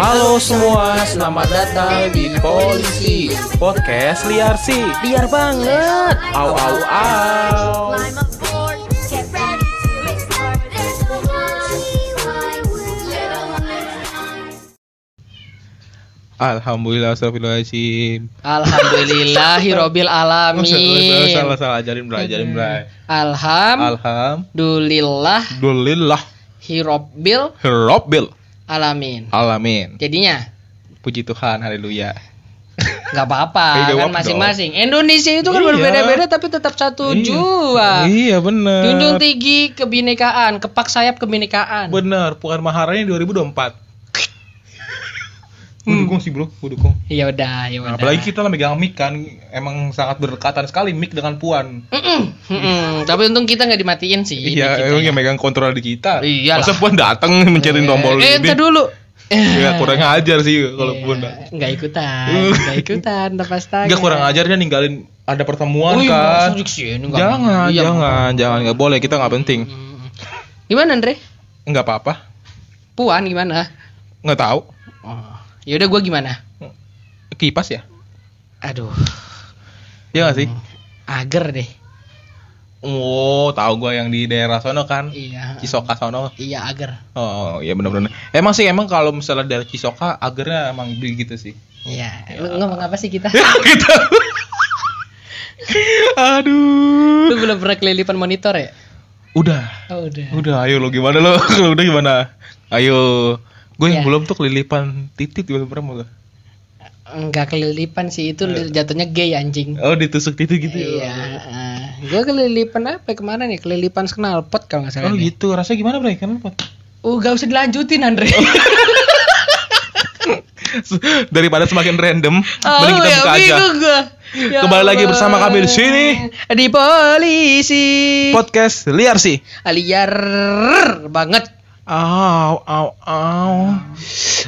Halo semua, selamat datang di Polisi Podcast Liar sih Liar banget. Au au au. Alhamdulillah, astagfirullahaladzim. Alhamdulillahirobbil alamin. Salah, salah, ajarin ajarin bro Alhamdulillah Alhamdulillah hirobbil Rabbil alamin. Alamin Jadinya Puji Tuhan, haleluya nggak apa-apa kan masing-masing. Indonesia itu kan Iya. berbeda-beda tapi tetap satu Iya. jua. Iya bener Junjung tinggi kebinekaan, kepak sayap kebinekaan. Bener, Puan Maharani 2024 Gue Hmm. dukung sih bro, gue dukung Ya udah, ya Nah, udah. apalagi kita lah megang mic kan Emang sangat berdekatan sekali mic dengan Puan mm-mm. Tapi untung kita nggak dimatiin sih. Iya, emang ya. yang megang kontrol di kita. Iyalah. Masa Puan datang mencari tombol Eh, ini? dulu. Ya kurang ajar sih kalau Iya, Puan. nggak ikutan, nggak ikutan, lepas tangan. Enggak kurang ajarnya ninggalin ada pertemuan Oh, iya, kan. sini Jangan, mau. Iya, jangan, jangan nggak boleh kita nggak penting. Gimana Andre? Nggak apa-apa. Puan gimana? Nggak tahu. Oh, ya udah gua gimana? Kipas ya? Aduh, Iya nggak sih? ager deh. Oh, tahu gua yang di daerah sono kan. Iya. Cisoka sono. Iya ager. Oh, iya benar-benar. Emang sih emang kalau misalnya dari Cisoka agarnya emang begitu sih. Iya. Lu ngomong apa sih kita? gitu. Aduh. Lu belum pernah kelilipan monitor ya? Udah. Oh, udah. Udah, ayo lo gimana lo? Kalau udah gimana? Ayo. Gue yang Ya. belum tuh kelilipan titit belum pernah lo. Enggak kelilipan sih itu jatuhnya gay anjing. Oh, ditusuk titit gitu Iya. ya. uh, gua kelilipan apa kemarin ya? Kelilipan knalpot kalau nggak salah. Oh deh. gitu, rasanya gimana bre? Kenapa? Uh, gak usah dilanjutin Andre. Daripada semakin random, Oh, mending kita ya, buka aja. gua. Ya Kembali lagi Allah. bersama kami di sini. Di polisi. Podcast liar sih. Aliar banget. Au, au, au.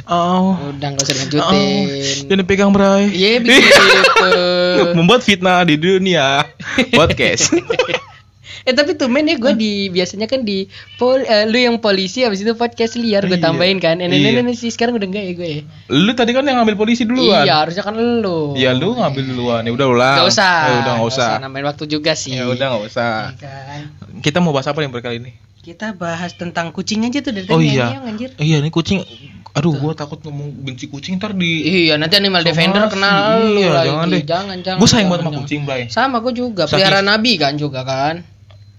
Au. Udah gak usah Au. lanjutin. Jangan pegang bray. Iya begitu. Membuat fitnah di dunia podcast. eh tapi tuh men ya gue di biasanya kan di pol, eh, lu yang polisi habis itu podcast liar gue Iya. tambahin kan. Eh, Iya. nenek sih sekarang udah enggak ya gue. ya? lu tadi kan yang ngambil polisi duluan. Iya harusnya kan lu. Ya lu ngambil duluan. Ya udah ulang. Gak usah. Ya udah nggak usah. Nambahin waktu juga sih. Ya udah nggak usah. Iya kan. Kita mau bahas apa nih berkali ini? Kita bahas tentang kucing aja tuh dari Oh tadi iya. ngeong, anjir. Iya ini kucing. Aduh, gua takut ngomong benci kucing ntar di. Iya, nanti animal defender Somasi. kenal lu Iya, lagi. jangan deh. Jangan, jangan. Gue sayang banget sama kucing, Bray. Sama gue juga. Pelihara nabi kan juga kan.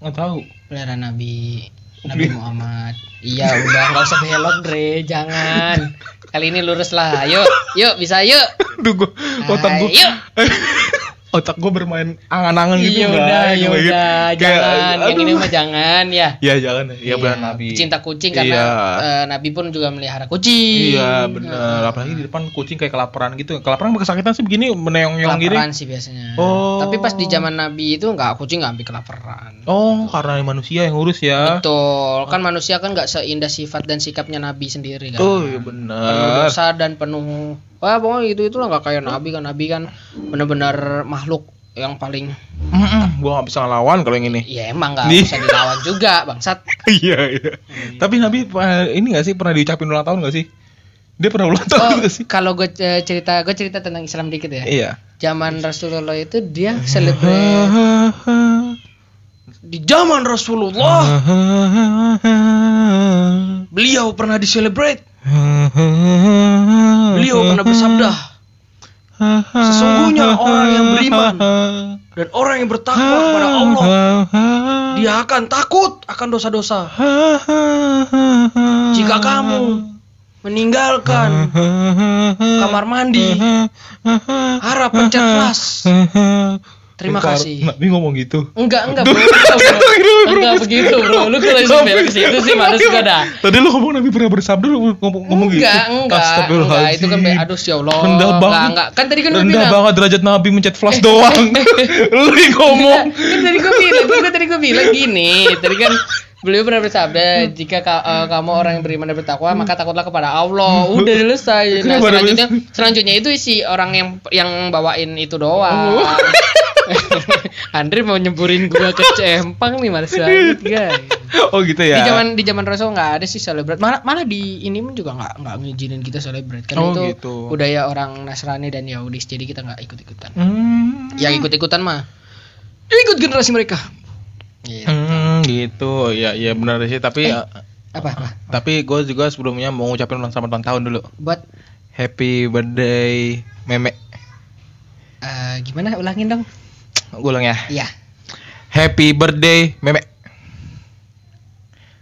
Nggak tahu. Pelihara nabi. Nabi Muhammad. Iya, udah nggak usah belok, Dre. Jangan. Kali ini lurus lah. Yuk, yuk bisa yuk. Aduh, gua otak gua. Ayo. otak gua bermain angan-angan gitu. Iya udah, ya gitu. udah, Kayak, jangan. Yang ini aduh. mah jangan ya. Ya jangan. Ya benar nabi. Cinta kucing karena Iya. eh, Nabi pun juga melihara kucing. Iya benar. Apalagi di depan kucing kayak kelaparan gitu. Kelaparan apa kesakitan sih begini meneong-neong gini. Kelaparan sih biasanya. Oh. Tapi pas di zaman Nabi itu nggak kucing nggak sampai kelaparan. Oh, karena manusia yang ngurus ya. Betul, kan manusia kan nggak seindah sifat dan sikapnya Nabi sendiri kan. Oh, iya Penuh benar. dosa dan penuh Wah pokoknya itu itulah nggak kayak Nabi kan Nabi kan benar-benar makhluk yang paling Mm-mm, gua gak bisa ngelawan kalau yang ini. ya emang nggak bisa dilawan juga bangsat Iya, iya. Tapi Nabi eh, ini gak sih pernah diucapin ulang tahun gak sih? Dia pernah ulang tahun oh gak sih? kalau gue cerita gue cerita tentang Islam dikit ya Iya. zaman Rasulullah itu dia celebrate di zaman Rasulullah beliau pernah di celebrate beliau pernah bersabda Sesungguhnya orang yang beriman dan orang yang bertakwa kepada Allah dia akan takut akan dosa-dosa. Jika kamu meninggalkan kamar mandi harap pencet plus terima Bentar, kasih Nabi ngomong gitu. enggak enggak bro enggak, bro. enggak begitu bro lu kalau sampai ke situ sih males gua dah Tadi lu ngomong Nabi pernah bersabda lu ngomong, ngomong gitu. enggak enggak enggak itu kan aduh ya Allah Rendah Enggak, banget. enggak. kan tadi kan Rendah bilang banget derajat Nabi mencet flash doang. lu ngomong. kan tadi gue bilang kan tadi gue bilang gini tadi kan beliau pernah bersabda jika ka- eh, kamu orang yang beriman dan bertakwa maka takutlah kepada Allah udah selesai nah selanjutnya selanjutnya itu si orang yang yang bawain itu doang Oh. Andre mau nyemburin gua ke cempang nih males banget guys Oh gitu ya. Di zaman di zaman Rasul nggak ada sih celebrate. Malah malah di ini pun juga nggak nggak ngizinin kita celebrate karena Oh, itu gitu. budaya orang Nasrani dan Yahudi jadi kita nggak ikut ikutan. Hmm. Yang ikut ikutan mah ikut generasi mereka. Gitu. Hmm, gitu. Ya, ya benar sih. Tapi Eh. ya, Apa apa? tapi gue juga sebelumnya mau ngucapin ulang selamat ulang tahun dulu. Buat Happy birthday meme. eh, gimana ulangin dong? Gue ulang ya. Iya. Happy birthday meme.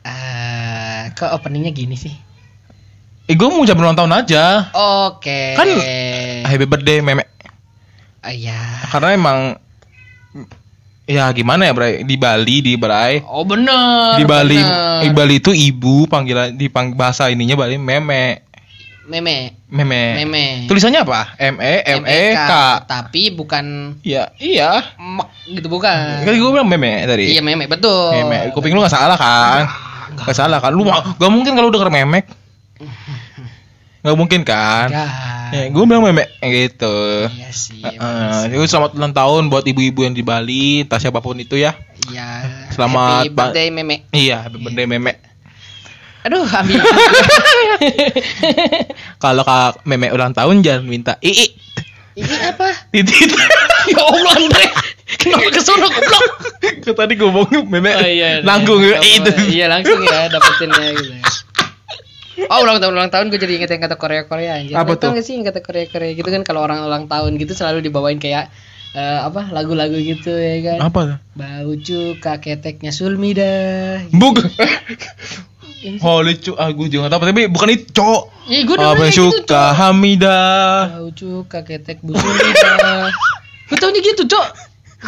Eh, kok openingnya gini sih? Eh, gue mau ngucapin ulang tahun aja. Oke. Kan- Happy birthday meme. Iya. Karena emang ya gimana ya, Bray? Di Bali, di Bray. Oh bener. Di Bali, bener. di Bali itu ibu panggilan di pang, bahasa ininya Bali meme. Meme. Meme. Meme. Tulisannya apa? M E M E K. Tapi bukan Iya, iya. mek gitu bukan. Kan gue bilang meme tadi. Iya meme betul. Meme. Kuping lu gak salah kan? Enggak. Gak salah kan? Lu mau- gak mungkin kalau denger memek. Gak mungkin kan? Ya, gue bilang memek gitu. Iya sih. Heeh. Jadi selamat ulang tahun buat ibu-ibu yang di Bali, entah siapa pun itu ya. Iya. Selamat, Happy birthday meme. Iya, happy birthday memek. Aduh, ambil. Kalau kak memek ulang tahun jangan minta ii. Ini apa? Titit. Ya Allah Andre. Kenapa kesono goblok? Kan tadi gue ngomong memek Oh iya. nanggung iya. ya itu. Iya, langsung ya dapetinnya gitu. Oh ulang tahun ulang tahun gue jadi inget yang kata Korea Korea anjir. Apa tau tuh? gak sih yang kata Korea Korea gitu kan kalau orang ulang tahun gitu selalu dibawain kayak eh, apa lagu-lagu gitu ya kan. Apa? Bau cuka keteknya Sulmida. Buk. Oh lucu, ah gue juga gak tau, tapi bukan itu cowok. Iya, gue Apa yang gitu, suka Cok. Hamida. Bau cuka ketek Bu Sulmida. Gue taunya gitu, Cok.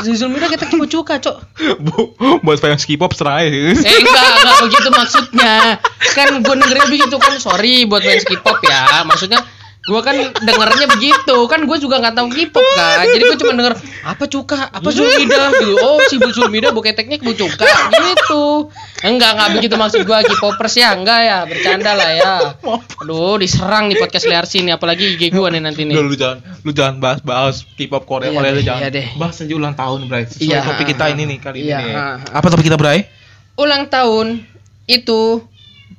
Si Sulmida keteknya Bu cuka, Cok. Bu, buat fans K-pop serai. Eh enggak, enggak begitu maksudnya. Kan gue dengernya begitu kan, sorry buat fans K-pop ya. Maksudnya gue kan dengernya begitu. Kan gue juga nggak tahu K-pop kan. Jadi gue cuma denger apa cuka, apa sulmida gitu. Oh, si Bu Sulmida bu keteknya bu cuka gitu. Enggak, enggak begitu maksud gue K-popers ya. Enggak ya, bercanda lah ya. Aduh, diserang nih podcast liar sini apalagi IG gue nih nanti nih. Udah, lu jangan lu jangan bahas bahas K-pop Korea Iya Korea deh, jangan. iya deh. Bahas aja ulang tahun, Bray. Sesuai Iya, topik kita ini nih kali Iya, ini. ha. Apa topik kita, Bray? Ulang tahun itu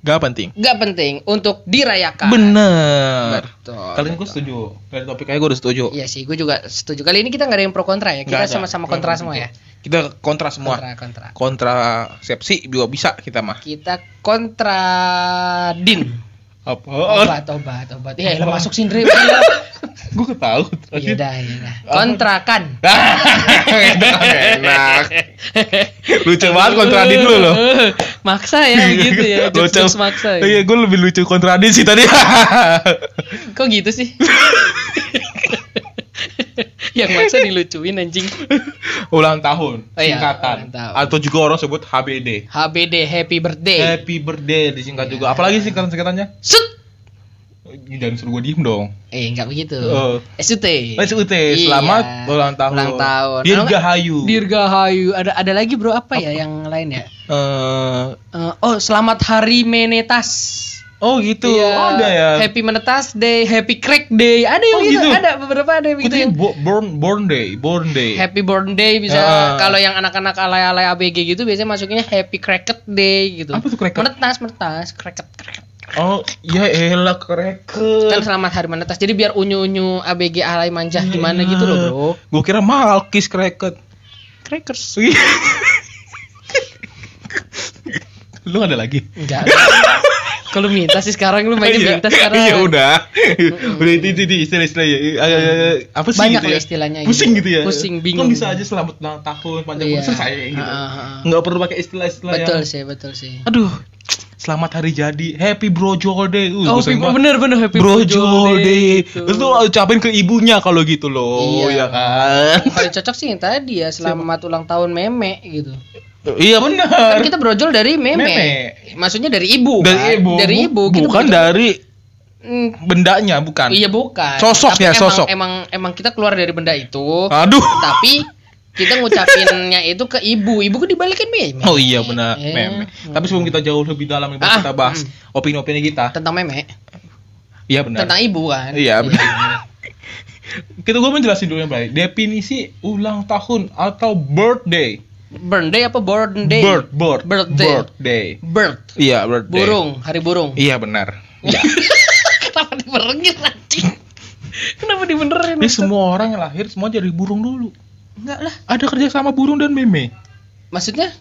Gak penting. gak penting untuk dirayakan. Bener. Betul. Kali ini gue setuju. Dari topik aja gue udah setuju. Iya sih, gue juga setuju. Kali ini kita nggak ada yang pro kontra ya. Kita sama-sama kontra semua ya. Kita kontra semua. Kontra kontra. Kontrasepsi juga bisa kita mah. Kita kontra din. Apa? Obat obat obat. Iya, Apa? masuk sindri. gue ketahu. Iya dah, iya dah. Kontrakan. Enak. Lucu banget kontradin lu loh. Maksa ya gitu ya. Lucu. Maksa. Iya, Ya. gue lebih lucu kontradin sih tadi. Kok gitu sih? Yang maksa dilucuin anjing. ulang tahun, Oh iya, singkatan. ulang tahun. Atau juga orang sebut HBD. HBD Happy Birthday. Happy birthday disingkat Iya. juga. Apalagi singkatan-singkatannya? Sut. Jangan suruh gue diem dong. Eh, enggak begitu. Oh. SUT. SUT, Iya. selamat ulang tahun. Ulang tahun. Dirgahayu. Dirgahayu. Ada ada lagi bro apa ya yang lain ya? Eh, Eh, oh, selamat hari menetas. oh gitu. Iya. Oh, ada ya. Happy menetas day, happy crack day. Ada yang Oh, gitu. gitu? Ada beberapa ada yang gitu yang bo- born born day, born day. Happy Born Day bisa. Ah. Kalau yang anak-anak alay-alay ABG gitu biasanya masuknya Happy Cracket Day gitu. Apa tuh cracket? Menetas, menetas, cracket, cracket. Oh, ya elah Kan kreket. selamat hari menetas. Jadi biar unyu-unyu ABG alay manja gimana gitu loh, Bro. Gue kira malkis kreket. Crackers. lu ada lagi? Enggak. Kalau minta sih sekarang lu mainnya Iya. minta sekarang. Iya udah. udah itu itu, itu istilah-istilah ya. Apa sih Banyak gitu ya? istilahnya Pusing gitu. ya. Pusing, bingung. Kan bisa aja selamat ulang tahun panjang umur Iya. selesai gitu. Ah, ah, ah. Nggak perlu pakai istilah-istilah Betul yang sih, betul sih. Aduh. Selamat hari jadi. Happy Brojol Day. Uh, Oh, bener bener happy Brojol Day. gitu. Itu ucapin ke ibunya kalau gitu loh, Iya. ya kan? Paling cocok sih yang tadi ya selamat ulang tahun meme gitu. iya benar. Kan kita brojol dari meme. Meme. Maksudnya dari ibu. Dari kan? ibu. Dari ibu. Kita Bukan brojol- dari Hmm, bendanya, bukan. Iya bukan. Sosoknya, Tapi emang, sosok. Emang emang kita keluar dari benda itu. Aduh. Tapi kita ngucapinnya itu ke ibu. Ibu kan dibalikin meme. Oh iya benar, Eh, meme. Tapi sebelum kita jauh lebih dalam Ah, kita bahas opini-opini kita. tentang meme. Iya benar. Tentang ibu kan. Iya benar. Kita gue menjelasin dulu ya, Bray. Definisi ulang tahun atau birthday. Birthday apa born day? Bird, bird, Birthday. birthday. Bird. Iya, birthday. Burung, hari burung. Iya benar. Iya. Kenapa dibenerin anjing? Kenapa dibenerin? Ini Ustaz? semua orang yang lahir semua jadi burung dulu. Enggak lah. Ada kerja sama burung dan meme. Maksudnya?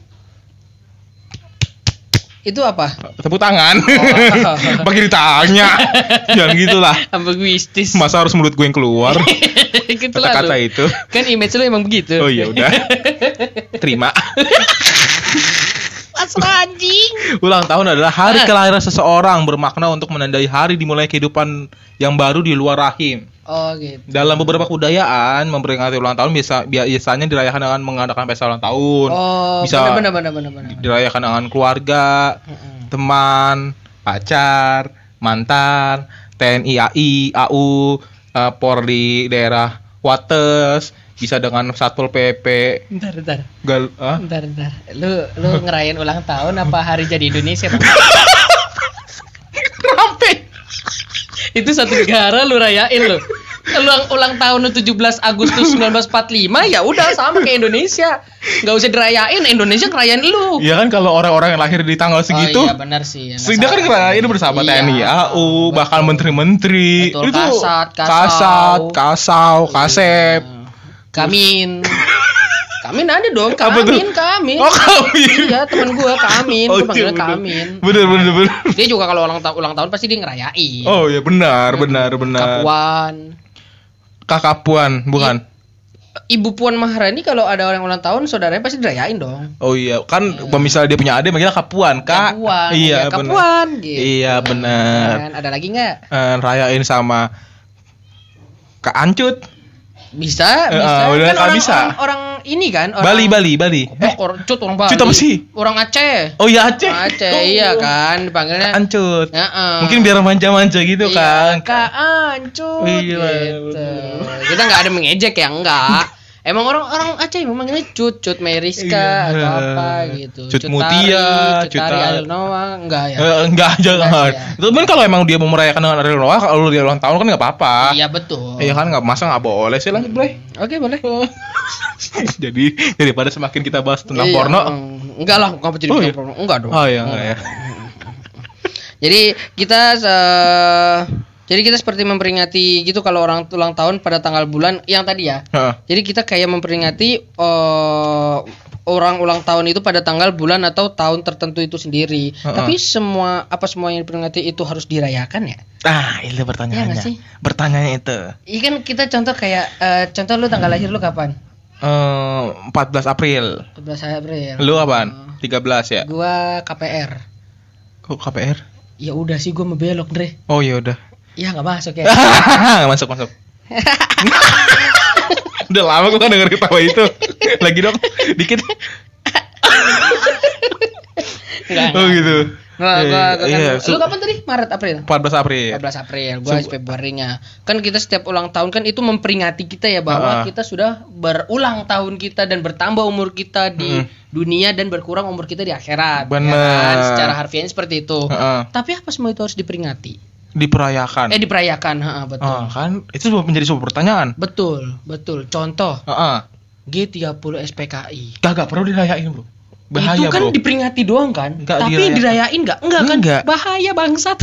Itu apa? Tepuk tangan. Oh. Pakai ditanya. Jangan gitulah. Ambiguistis. Masa harus mulut gue yang keluar? gitu lah Kata-kata itu. Kan image lu emang begitu. Oh iya udah. Terima. Pasrah anjing. Ulang tahun adalah hari Ah. kelahiran seseorang bermakna untuk menandai hari dimulai kehidupan yang baru di luar rahim. Oh gitu. Dalam beberapa kebudayaan, memperingati ulang tahun biasa biasanya dirayakan dengan mengadakan pesta ulang tahun. Oh, Bisa benar benar benar benar. Dirayakan dengan keluarga, Heeh. teman, pacar, mantan, TNI, AI, AU, eh, Polri daerah Wates, bisa dengan Satpol PP, Bentar, bentar. gal, ah? Bentar, bentar. Lu lu ngerayain ulang tahun apa hari jadi Indonesia? Rapi. Itu satu negara lu rayain lu. Ulang ulang tahun lu 17 Agustus 1945 ya udah sama kayak Indonesia. Nggak usah dirayain, Indonesia ngerayain lu. Ya kan kalau orang-orang yang lahir di tanggal segitu, Oh iya benar sih. ya, Dia kan ngerayain bersama Iya, TNI, AU, betul. bahkan menteri-menteri. Betul, kasat, kasau. kasat, kasau, kasep. Kamin. Kamin ada dong? Kamin, Kamin. Oh, Kamin. Iya, temen gua Kamin, Oh, gua panggilnya iya. Kamin. Bener, bener, bener. Dia juga kalau ulang tahun ulang tahun pasti dia ngerayain. Oh iya benar, benar, benar. Kapuan. Kakak Puan, bukan? Ibu Puan Maharani kalau ada orang ulang tahun saudaranya pasti dirayain dong. Oh iya, kan misalnya dia punya adik manggilnya Kapuan, Kak. Kapuan. Iya, ya. Kapuan gitu. Iya, benar. Kan, Ada lagi nggak? Eh, rayain sama Kak Ancut. Bisa, Eh, bisa. ah, udah kan orang, bisa. orang, orang ini kan, orang Bali, Bali, Bali. Eh, orang cut orang Bali. Cut apa sih? Orang Aceh. Oh iya Aceh. Aceh, Oh. iya kan, dipanggilnya. Ancut. Heeh. Mungkin biar manja-manja gitu kan. Iya, Kak Ancut Iya, gitu. Kita nggak ada mengejek ya, enggak. Emang orang-orang Aceh memanggilnya Cut, Cut Meriska Iya. atau apa gitu. Cut Tari, Mutia, Cut Cut Tari. Ariel Noah, enggak ya. Eh, enggak. Enggak sih, ya. Itu kan kalau emang dia mau merayakan dengan Ariel Noah, kalau dia ulang tahun kan nggak apa-apa. Iya betul. Iya kan nggak masa nggak boleh sih lanjut boleh. Oke, boleh. Jadi daripada semakin kita bahas tentang Iya, porno. mm, Enggak lah, enggak jadi Oh, iya. porno. Enggak dong. Oh iya enggak ya. Jadi kita eh, jadi kita seperti memperingati gitu kalau orang ulang tahun pada tanggal bulan yang tadi ya. Heeh. Jadi kita kayak memperingati eh, orang ulang tahun itu pada tanggal bulan atau tahun tertentu itu sendiri. Heeh. Tapi semua apa semua yang diperingati itu harus dirayakan ya? Ah, itu pertanyaannya. nggak sih? Pertanyaannya itu. Iya kan kita contoh kayak eh, contoh lu tanggal lahir lu kapan? Eh, 14 April. 14 April. Lu apaan? 13 ya? Gua KPR. Kok KPR? Ya udah sih gua mau belok, Dre. Oh iya udah. Ya nggak masuk ya. masuk masuk. udah lama gua kan denger ketawa itu. Lagi dong, dikit. Enggak. Oh gitu. Gua, gua, gua kan, Iya, lu kapan tadi? Maret April? 14 April. 14 April, gua Februarinya. Kan kita setiap ulang tahun kan itu memperingati kita ya Ah. bahwa kita sudah berulang tahun kita dan bertambah umur kita di Mm. dunia dan berkurang umur kita di akhirat. Bener. Ya kan? Secara harfiahnya seperti itu. Heeh. Tapi apa semua itu harus diperingati? Diperayakan. Eh diperayakan, ha, betul. Ah, kan itu menjadi sebuah pertanyaan. Betul, betul. Contoh Heeh. G30 SPKI. Kagak perlu dirayain, Bro. Bahaya, itu kan Bro. diperingati doang kan? Nggak Tapi dirayakan. dirayain nggak? Enggak kan? Bahaya bangsat.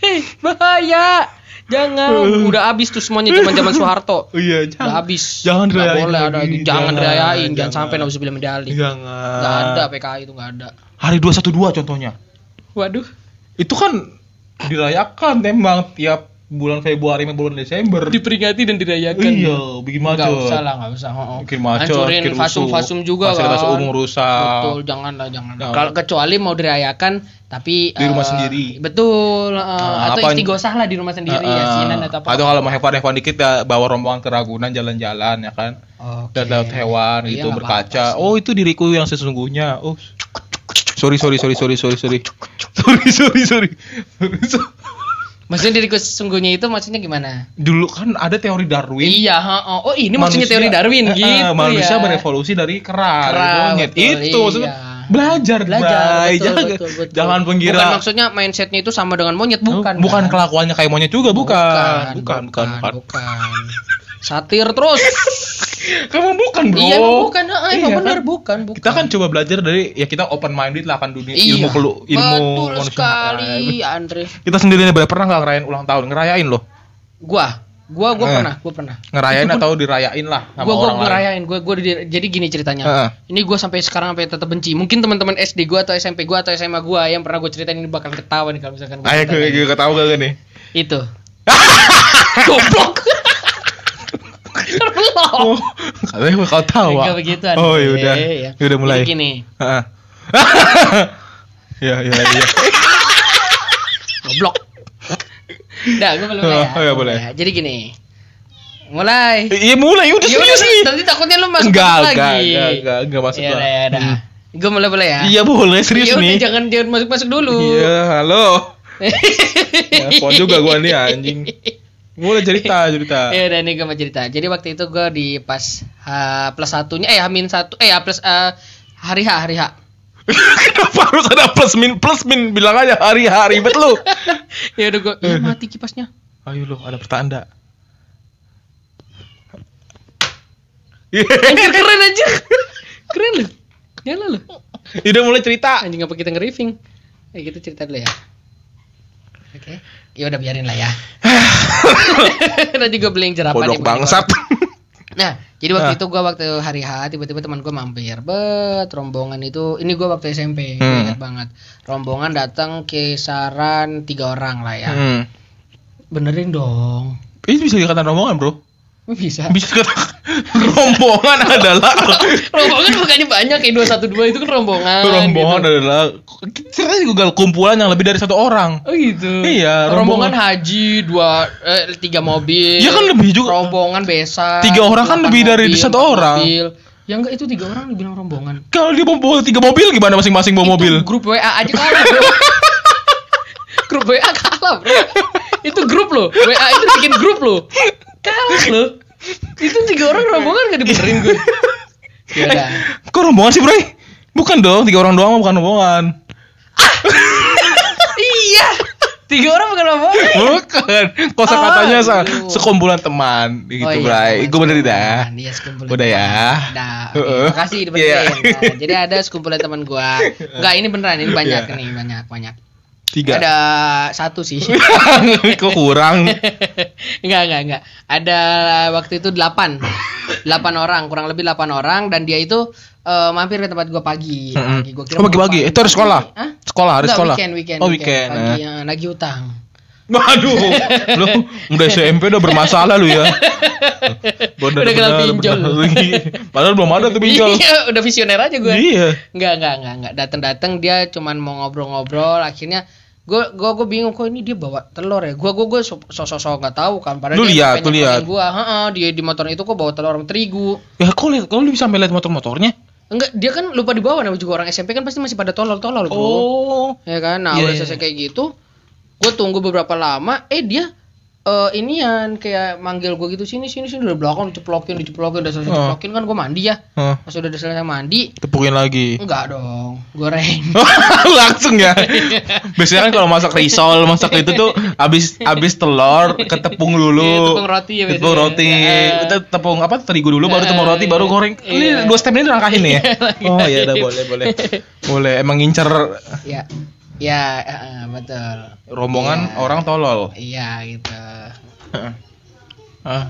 Hei, bahaya. Jangan. Udah habis tuh semuanya zaman-zaman Soeharto. Oh iya, Udah jangan. habis. Jangan Nggak dirayain boleh ada. Jangan Jangan, dirayain. Jangan, jangan. sampai beli medali. Jangan. Nggak ada PKI itu nggak ada. Hari 212 contohnya. Waduh. Itu kan dirayakan emang tiap bulan Februari sama bulan Desember. Diperingati dan dirayakan. Iya, bikin macet. Nggak usah lah, nggak usah. Oh, oh. Bikin macet, Hancurin bikin rusuh. fasum-fasum juga Fasilitas kan. umum rusak. Betul, jangan lah, jangan. Jangan. Kalau kecuali mau dirayakan tapi Di rumah eh, sendiri. Betul, eh, Nah, atau apa- istighosah lah di rumah sendiri Heeh. yasinan atau apa. Atau kalau mau hewan-hewan dikit ya bawa rombongan ke Ragunan jalan-jalan ya kan. Oke. Dan lewat hewan Iya, gitu berkaca. Oh, itu diriku yang sesungguhnya. Oh. Sorry, sorry, sorry, sorry, sorry, sorry. Sorry, sorry, sorry. Maksudnya diriku sesungguhnya itu maksudnya gimana? Dulu kan ada teori Darwin. Iya, heeh. oh ini maksudnya Manusia- teori Darwin Eh, eh, gitu manusia ya. berevolusi dari kera, Kera, monyet. betul, itu iya. maksudnya belajar, Belajar, Bray. betul, jangan, betul, betul. jangan pengira Bukan maksudnya mindsetnya itu sama dengan monyet, bukan. bukan kan? kelakuannya kayak monyet juga bukan bukan, bukan bukan, bukan. bukan. Satir terus. Kamu bukan bro. Iya emang bukan, ah, emang Iya, benar kan? bukan, bukan. Kita kan coba belajar dari ya kita open minded lah akan dunia iya, ilmu kelu, ilmu betul sekali, Nah, Andre. Kita sendiri nih pernah nggak ngerayain ulang tahun? Ngerayain loh. Gua, gua, gua Eh. pernah, gua pernah. Ngerayain atau dirayain lah sama Gua, gua orang lain. ngerayain, gua, gua di- jadi gini ceritanya. Heeh. Ini gua sampai sekarang sampai tetap benci. Mungkin teman-teman SD gua atau SMP gua atau SMA gua yang pernah gua ceritain ini bakal ketawa nih kalau misalkan gua Ayo gue ketahu gak nih? Itu. Goblok. Oh, katanya kau tahu. Enggak begitu Oh ya udah. Andre. Ya udah mulai. Jadi gini, Heeh. Ya ya ya. goblok. Dah, gua boleh mulai ya. Oh, iya, Gua boleh. ya. Jadi gini. Mulai. Iya mulai udah Ya serius nih. Nanti takutnya lu masuk Enggak, lagi. enggak, enggak, enggak, enggak masuk Ya udah, ya udah. Hmm. Gue mulai boleh ya? Iya boleh serius Ya udah, nih. jangan jangan masuk-masuk dulu. Iya, halo. Telepon juga gua nih anjing. Mulai cerita, cerita. Ya udah nih gue mau cerita. Jadi waktu itu gue di pas H plus satunya, eh Hamin satu, eh H plus eh, hari H, hari H. Kenapa harus ada plus min plus min bilang aja hari-hari ribet lu. ya udah gue, ya mati kipasnya. Ayo lu ada pertanda. Anjir keren anjir. Keren lu. Nyala lu. Udah mulai cerita. Anjing apa kita nge-riffing? Eh kita cerita dulu ya. Oke. Ya udah biarin lah ya. Nanti gue beli yang jerapah Kodok nih, bangsat. Nah, jadi waktu Ah. itu gua waktu hari H tiba-tiba teman gua mampir. Bet, rombongan itu ini gua waktu SMP, Hmm. ingat banget. Rombongan datang kisaran tiga orang lah ya. Hmm. Benerin dong. Ini bisa dikatakan rombongan, Bro. Bisa. Bisa dikatakan rombongan adalah rombongan bukannya banyak kayak 212 itu kan rombongan. rombongan gitu. adalah cerita di Google kumpulan yang lebih dari satu orang. Oh gitu. Iya, rombongan, rombongan. haji dua eh, tiga mobil. Iya kan lebih juga. Rombongan besan. Tiga orang kan lebih dari mobil, satu empat orang. Mobil. Ya enggak itu tiga orang dibilang rombongan. Kalau dia bawa tiga mobil gimana masing-masing bawa mobil? Itu grup WA aja kalah bro. grup WA kalah bro. Itu grup loh. WA itu bikin grup loh. Kalah loh. Itu tiga orang rombongan gak dibenerin gue. Ya udah. Kok rombongan sih, Bro? Bukan dong, tiga orang doang bukan rombongan. iya. Tiga orang bukan rombongan. Bukan. Kosa katanya sa Aduh. sekumpulan teman gitu, Oh iya, Bray. Gue bener sekumpulan. Iya, sekumpulan Udah ya. Oke, Heeh. Makasih dibenerin. Iya. Nah, jadi ada sekumpulan teman gua. Enggak, ini beneran ini banyak Iya. nih, banyak, banyak. Tiga. Ada satu sih. Kok kurang? enggak, enggak, enggak. Ada waktu itu delapan. Delapan orang, kurang lebih delapan orang dan dia itu eh, mampir ke tempat gua pagi. Mm-mm. Pagi gua Oh, pagi-pagi? Itu hari sekolah? Hah? Sekolah, Enggak, sekolah. weekend, weekend, Oh, weekend. Pagi, eh. eh, lagi utang. Waduh, lu udah SMP udah bermasalah lu ya. Udah kenal pinjol. Padahal belum ada tuh pinjol. Iya, udah visioner aja gue. Iya. Enggak, enggak, enggak, enggak. Datang-datang dia cuman mau ngobrol-ngobrol, akhirnya gue gue gue bingung kok ini dia bawa telur ya. Gue gue gue sosok-sosok nggak tahu kan. Padahal Lu dia lihat, lu lihat. Gue, heeh, dia di motor itu kok bawa telur sama terigu. Ya kok lihat, kok lu bisa sampai lihat motor-motornya? Enggak, dia kan lupa dibawa namanya juga orang SMP kan pasti masih pada tolol-tolol, Bro. Oh. Ya kan? Nah, Iya, udah iya. selesai kayak gitu, gue tunggu beberapa lama, eh dia eh inian kayak manggil gue gitu sini sini sini dari belakang diceplokin diceplokin udah selesai Oh. ceplokin kan gue mandi ya pas udah selesai mandi tepukin lagi. enggak dong goreng Langsung ya. Biasanya kan kalau masak risol, masak itu tuh abis abis telur ketepung dulu. Iya, tepung roti ya Tepung roti. Tepung apa? Terigu dulu baru tepung roti baru goreng. iya. Ini dua step ini dirangkahin nih ya. Lagi. Oh iya udah boleh boleh. Boleh emang ngincer ya ya eh, betul rombongan Iya. orang tolol. iya gitu Heeh. Ah.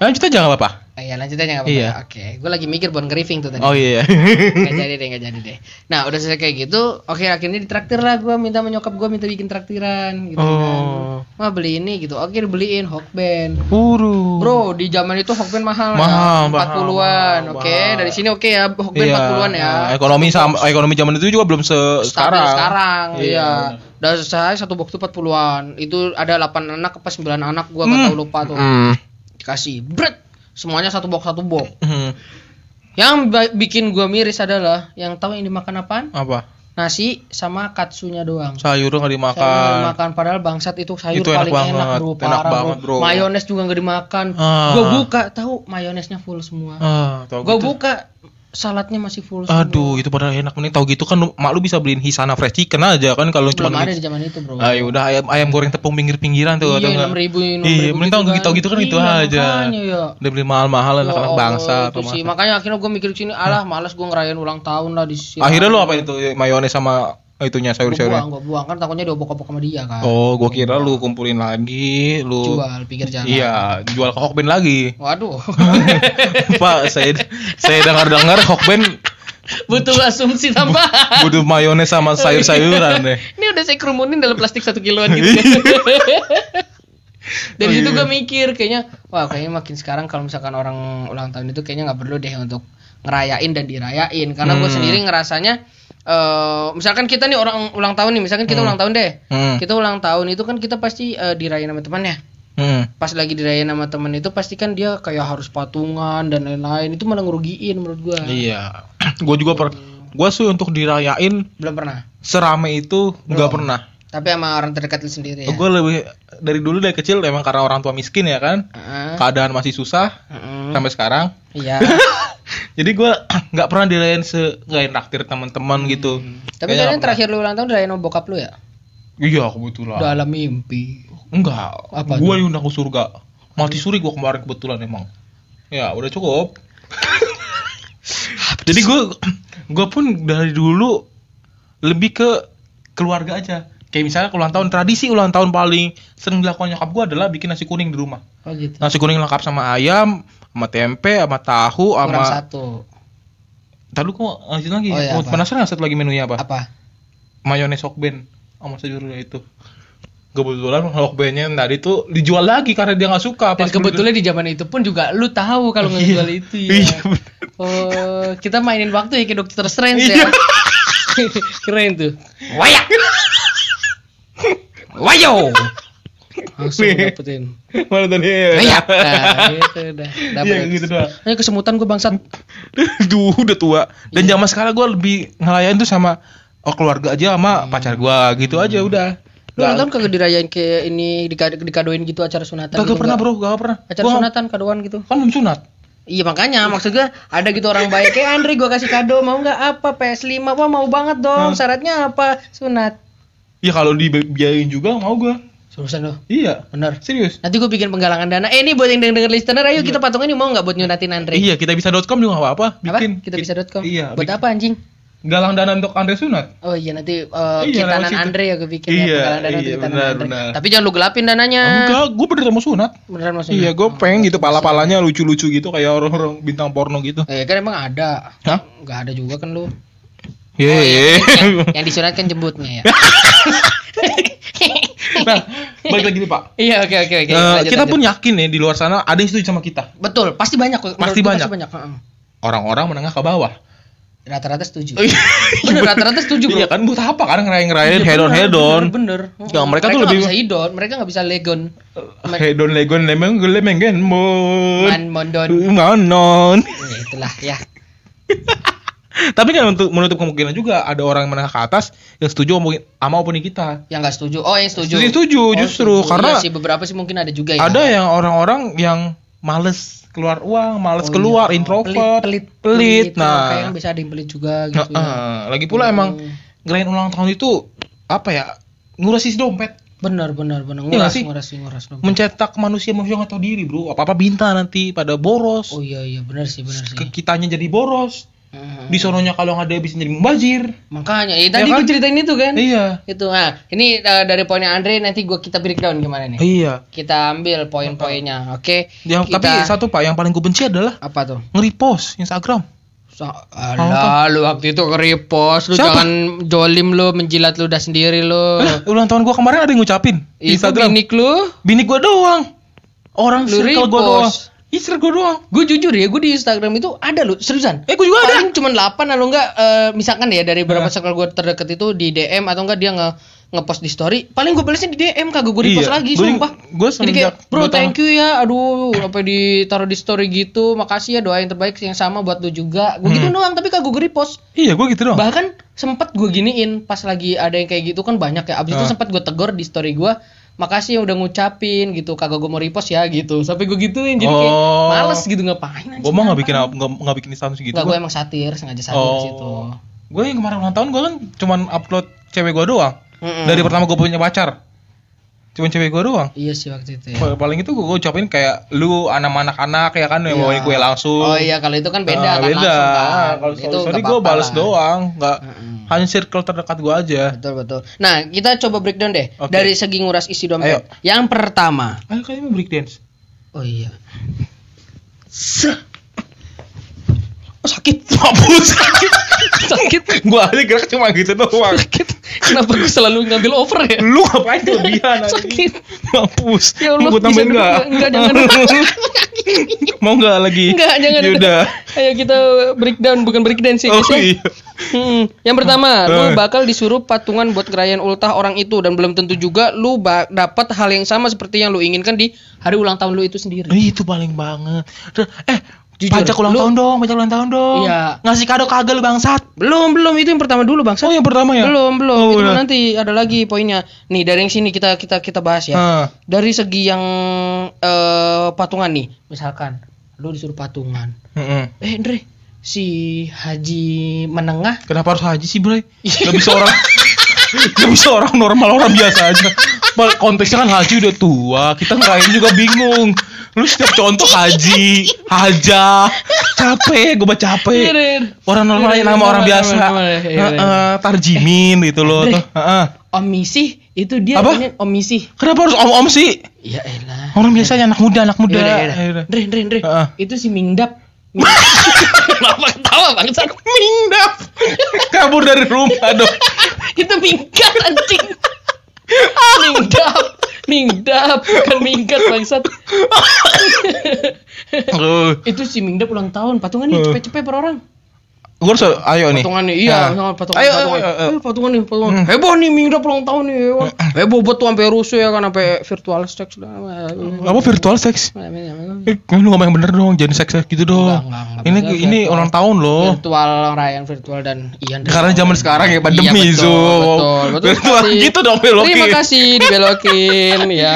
Lanjut aja nggak apa-apa. Eh, ya lanjut aja nggak apa-apa Iya. oke gue lagi mikir buat nge-riffing tuh tadi Oh iya. nggak jadi deh nggak jadi deh nah udah selesai kayak gitu oke akhirnya ditraktir lah gue minta menyokap gue minta bikin traktiran gitu Oh. kan mah beli ini gitu oke dibeliin Hokben Buru. Bro, di zaman itu Hokben mahal, Mahal, ya. 40-an. mahal, Oke, dari sini oke ya, Hokben Iya. 40-an ya. Nah, ekonomi sama ekonomi zaman itu juga belum se Stabil sekarang. sekarang, iya. benar. Dan saya satu box tuh 40-an. Itu ada 8 anak apa 9 anak gua nggak Hmm. tahu lupa tuh. Hmm. Dikasih. Bret. Semuanya satu box satu box. Hmm. Yang bikin gua miris adalah yang tahu yang dimakan apaan? Apa? Nasi sama katsunya doang. Sayur nggak Sayur dimakan. nggak dimakan padahal bangsat itu sayur Itu enak paling enak, banget, bro, enak parah, banget, bro. Mayones juga nggak dimakan. Ah. Gua buka tahu mayonesnya full semua. Ah, Gua gitu. buka saladnya masih full semua. Aduh, itu padahal enak nih. Tahu gitu kan mak lu bisa beliin Hisana Fresh Chicken aja kan kalau belum cuma ada di zaman itu bro Ah, ya udah ayam ayam goreng tepung pinggir-pinggiran tuh iya atau enggak? enam ribu Iya, mending tahu gitu gitu kan itu Iya, aja. makanya ya Udah beli mahal-mahal Ya anak-anak Allah, bangsa. itu atau sih makanya akhirnya gue mikir sini alah malas gue ngerayain ulang tahun lah di sini Akhirnya lu apa itu mayones sama itunya gue sayur-sayurnya? buang gue buang. Kan takutnya diobok-obok sama dia kan. Oh, gua kira lu kumpulin lagi, lu jual pinggir jalan. Iya, jual ke Hokben lagi. waduh. Pak, saya saya dengar-dengar Hokben butuh asumsi tambahan butuh mayones sama sayur-sayuran deh. ini udah saya kerumunin dalam plastik satu kiloan gitu dari Oh, situ iya. gue mikir kayaknya wah kayaknya makin sekarang kalau misalkan orang ulang tahun itu kayaknya nggak perlu deh untuk ngerayain dan dirayain karena gue Hmm. sendiri ngerasanya eh misalkan kita nih orang ulang tahun nih misalkan kita Hmm. ulang tahun deh Hmm. kita ulang tahun itu kan kita pasti eh, dirayain sama temannya Hmm. pas lagi dirayain sama temen itu pasti kan dia kayak harus patungan dan lain-lain itu malah ngerugiin menurut gue Iya. Gue juga per gua sih untuk dirayain belum pernah serame itu nggak pernah. Tapi sama orang terdekat lu sendiri ya Gue lebih dari dulu dari kecil emang karena orang tua miskin ya kan, Heeh. keadaan masih susah Heeh. sampai sekarang. iya Jadi gue nggak pernah dirayain se nggak naktir teman-teman gitu. Hmm. tapi Kayaknya kalian terakhir lu ulang tahun dirayain sama bokap lu ya. Iya kebetulan. dalam mimpi Enggak. Apa Gue diundang ke surga. Mati suri gue kemarin kebetulan emang. Ya udah cukup. Jadi gue gue pun dari dulu lebih ke keluarga aja. Kayak misalnya ulang tahun tradisi ulang tahun paling sering dilakukan nyokap gue adalah bikin nasi kuning di rumah. oh gitu Nasi kuning lengkap sama ayam, sama tempe, sama tahu, kurang sama. satu Tadi kok lanjut lagi. Oh, iya, apa? penasaran satu lagi menunya apa? apa Mayones hokben sama sayurnya itu. Kebetulan hokbennya tadi tuh dijual lagi karena dia nggak suka. dan kebetulan di zaman itu pun juga lu tahu kalau ngejual itu ya Iya, bener. oh kita mainin waktu ya kayak Dokter Strange Iya. ya keren tuh wayak wayo langsung Nih. dapetin Mana tadi? wayak nah, gitu udah dapet Iya gitu doang. Ayo kesemutan gue bangsat Duh, udah tua. Dan Iya. zaman sekarang gue lebih ngelayan tuh sama oh, keluarga aja sama pacar gue gitu aja udah. Lu tahun kagak dirayain kayak ini dika- dikadoin gitu acara sunatan Gak gitu, pernah nggak? bro, gak pernah. Acara Gua sunatan kadoan gitu kan belum sunat. Iya makanya maksud gue ada gitu orang baik kayak Andre gue kasih kado mau nggak apa PS5 wah mau banget dong Hmm. syaratnya apa sunat Ya kalau dibiayain juga mau gue. Seriusan lo Iya, bener serius. nanti gue bikin penggalangan dana eh ini buat yang denger, -denger listener ayo kita patungan nih mau nggak buat nyunatin Andre Iya, kita bisa.com juga gak apa-apa. apa Bikin. kita bisa.com Iya. buat bikin. apa anjing Galang dana untuk Andre sunat. Oh iya nanti uh, Iya, kitanan. Andre ya gue bikin Iya, ya penggalangan dana iya, benar, Andre. benar. Tapi jangan lu gelapin dananya. Enggak, gue bener mau sunat. Beneran maksudnya? Iya, gue pengen gitu pala-palanya lucu-lucu gitu kayak orang-orang bintang porno gitu. Eh kan emang ada. Hah? Enggak ada juga kan lu. Iya. Oh, iya, yang, yang disunatkan jembutnya ya. nah, balik lagi nih Pak. Iya oke oke oke. Eh, Lanjut, kita lanjut. pun yakin nih di luar sana ada yang setuju sama kita. betul pasti banyak. Pasti Menurut gua banyak. Orang-orang menengah ke bawah. Rata-rata setuju. Oh, iya. Bener rata-rata setuju bro. Iya kan buat apa kan ngerayain-ngerayain Iya, head on bener, head on. Bener. Ya, mereka tuh nggak lebih- bisa idon, mereka nggak bisa legon. Head on legon lemeng lemeng gen mon. Man mondon. Monon. Ya, itulah ya. Tapi kan untuk menutup kemungkinan juga ada orang yang menengah ke atas yang setuju sama sama opini kita. Yang nggak setuju. Oh yang setuju. Setuju, setuju, Oh, justru. setuju. Karena- Iya sih beberapa sih mungkin ada juga ya. Ada yang orang-orang yang males keluar uang, males Oh, keluar, iya. introvert, pelit, pelit. pelit. Nah, kayak Nah, kan bisa ada yang pelit juga gitu. ya. Heeh. lagi pula emang Hmm. ngerayain ulang tahun itu apa ya? Ngurusin dompet, Benar, benar, benar. Iya Nguras, sih? nguras, nguras, dong. mencetak manusia-manusia yang tahu diri, Bro. Apa-apa bintang nanti pada boros. Oh iya iya benar sih benar sih. Kitanya jadi boros. Di sononya kalau nggak ada bisa jadi mubazir. Makanya, ya tadi Ya kan? gue ceritain itu kan. Iya. Itu. Nah, ini uh, dari poinnya Andre nanti gua kita breakdown gimana nih. Iya. Kita ambil poin-poinnya, oke? Yang, Kita- tapi satu Pak yang paling gue benci adalah apa tuh? nge-repost Instagram. Alah, lu waktu itu nge-repost, lu Siapa? jangan jolim lu, menjilat lu udah sendiri lu. Lah, ulang tahun gua kemarin ada yang ngucapin Itu Instagram. binik lu. Bini gua doang. Orang Lu circle gua doang. Iya, circle gua doang. Gue jujur ya, gue di Instagram itu ada lu, seriusan. Eh, gua juga ada. Paling cuma 8 lalu enggak eh, misalkan ya dari beberapa circle gue terdekat itu di DM atau enggak dia nge ngepost di story, paling gue balasnya di DM kagak gue repost Iya, lagi, gua- sumpah. gua Jadi kayak, bro thank you ya, aduh, apa ditaruh di story gitu, makasih ya doa yang terbaik yang sama buat lu juga. Gue gitu Hmm. doang, tapi kagak gue repost. Iya, gua gitu doang. Bahkan sempet gue giniin pas lagi ada yang kayak gitu kan banyak ya. Abis itu Ah. sempet gue tegur di story gue. Makasih yang udah ngucapin gitu kagak gue mau repost ya gitu sampai gue gituin jadi kayak Oh. males gitu ngapain anjing, Gue mah nggak bikin nggak bikin status gitu. Nggak, gue emang satir sengaja satir di situ Oh. Gue yang kemarin ulang tahun gue kan cuman upload cewek gue doang. Mm-mm. Dari pertama gue punya pacar. Cuman cewek gue doang. iya sih waktu itu ya Pa- Paling itu gue ucapin kayak lu anak anak-anak ya kan yang Iya. bawain kue langsung. oh iya kalau itu kan beda Ah, kan beda. langsung kan Kalau itu story gue balas doang, nggak Mm-mm. Hanya circle terdekat gue aja. betul betul nah kita coba breakdown deh Oke. dari segi nguras isi Ayo. dompet yang pertama Ayo kalian mau break dance. oh iya Oh sakit, mampus. sakit gue aja gerak cuma gitu doang. sakit kenapa gue selalu ngambil over ya Lu ngapain kelebihan anjing? sakit Mampus. Ya Allah, Mau gue tambahin nggak? jangan. Mau nggak lagi? enggak jangan Yaudah. ayo kita breakdown bukan breakdown sih Oh ya. iya. Hmm, Yang pertama, lu Eh. bakal disuruh patungan buat ngerayain ultah orang itu dan belum tentu juga lu dapat hal yang sama seperti yang lu inginkan di hari ulang tahun lu itu sendiri. Itu paling banget. Eh, Jujur, pajak ulang lu- tahun dong, pajak ulang tahun dong. Iya. Ngasih kado kagak lu bangsat. Belum, belum itu yang pertama dulu, Bang. Oh, yang pertama ya? Belum, belum. Oh, Itu udah. nanti ada lagi poinnya. Nih, dari yang sini kita kita kita bahas ya. Ah. Dari segi yang eh, patungan nih, misalkan lu disuruh patungan. Heeh. Eh, Andre, si haji menengah Kenapa harus haji sih, Bray? Gak bisa orang Gak bisa orang normal, orang biasa aja Konteksnya kan haji udah tua Kita ngerayain juga bingung Lu setiap contoh haji Haja Capek, gue baca Iya, capek deh. Orang normal Iya, yang nama iya, orang iya, biasa iya, iya, iya. Tarjimin gitu loh tuh. Omisi itu dia Apa? omisi. Kenapa harus om-om sih? Ya elah. Orang biasanya anak muda, anak muda Andre, Andre. Heeh. Itu si Mingdap. Kenapa ketawa bangsat? Mingdap Kabur dari rumah dong itu minggat anjing. Mingdap. Mingdap bukan minggat bangsat. Itu si Mingdap ulang tahun. Patungan nih Eh. cepet-cepet per orang. Gue harus, ayo nih Patungan nih, iya, Nah. patungan, Ayo, patungan. ayo, ayo. Eh, patungan nih, patungan. Hmm. Heboh nih Mingdap ulang tahun nih. Heboh, heboh buat tuh sampai rusuh ya kan sampai virtual sex sudah. Apa virtual sex? Eh, lu ngomong yang bener dong, jangan seks gitu dong. Enggak, enggak, enggak. ini Maksudnya ini virtual. ulang tahun loh. virtual rayaan virtual dan Ian Karena zaman sekarang ya pandemi iya, betul, betul, betul Virtual sekali. gitu dong belokin. Terima kasih dibelokin ya.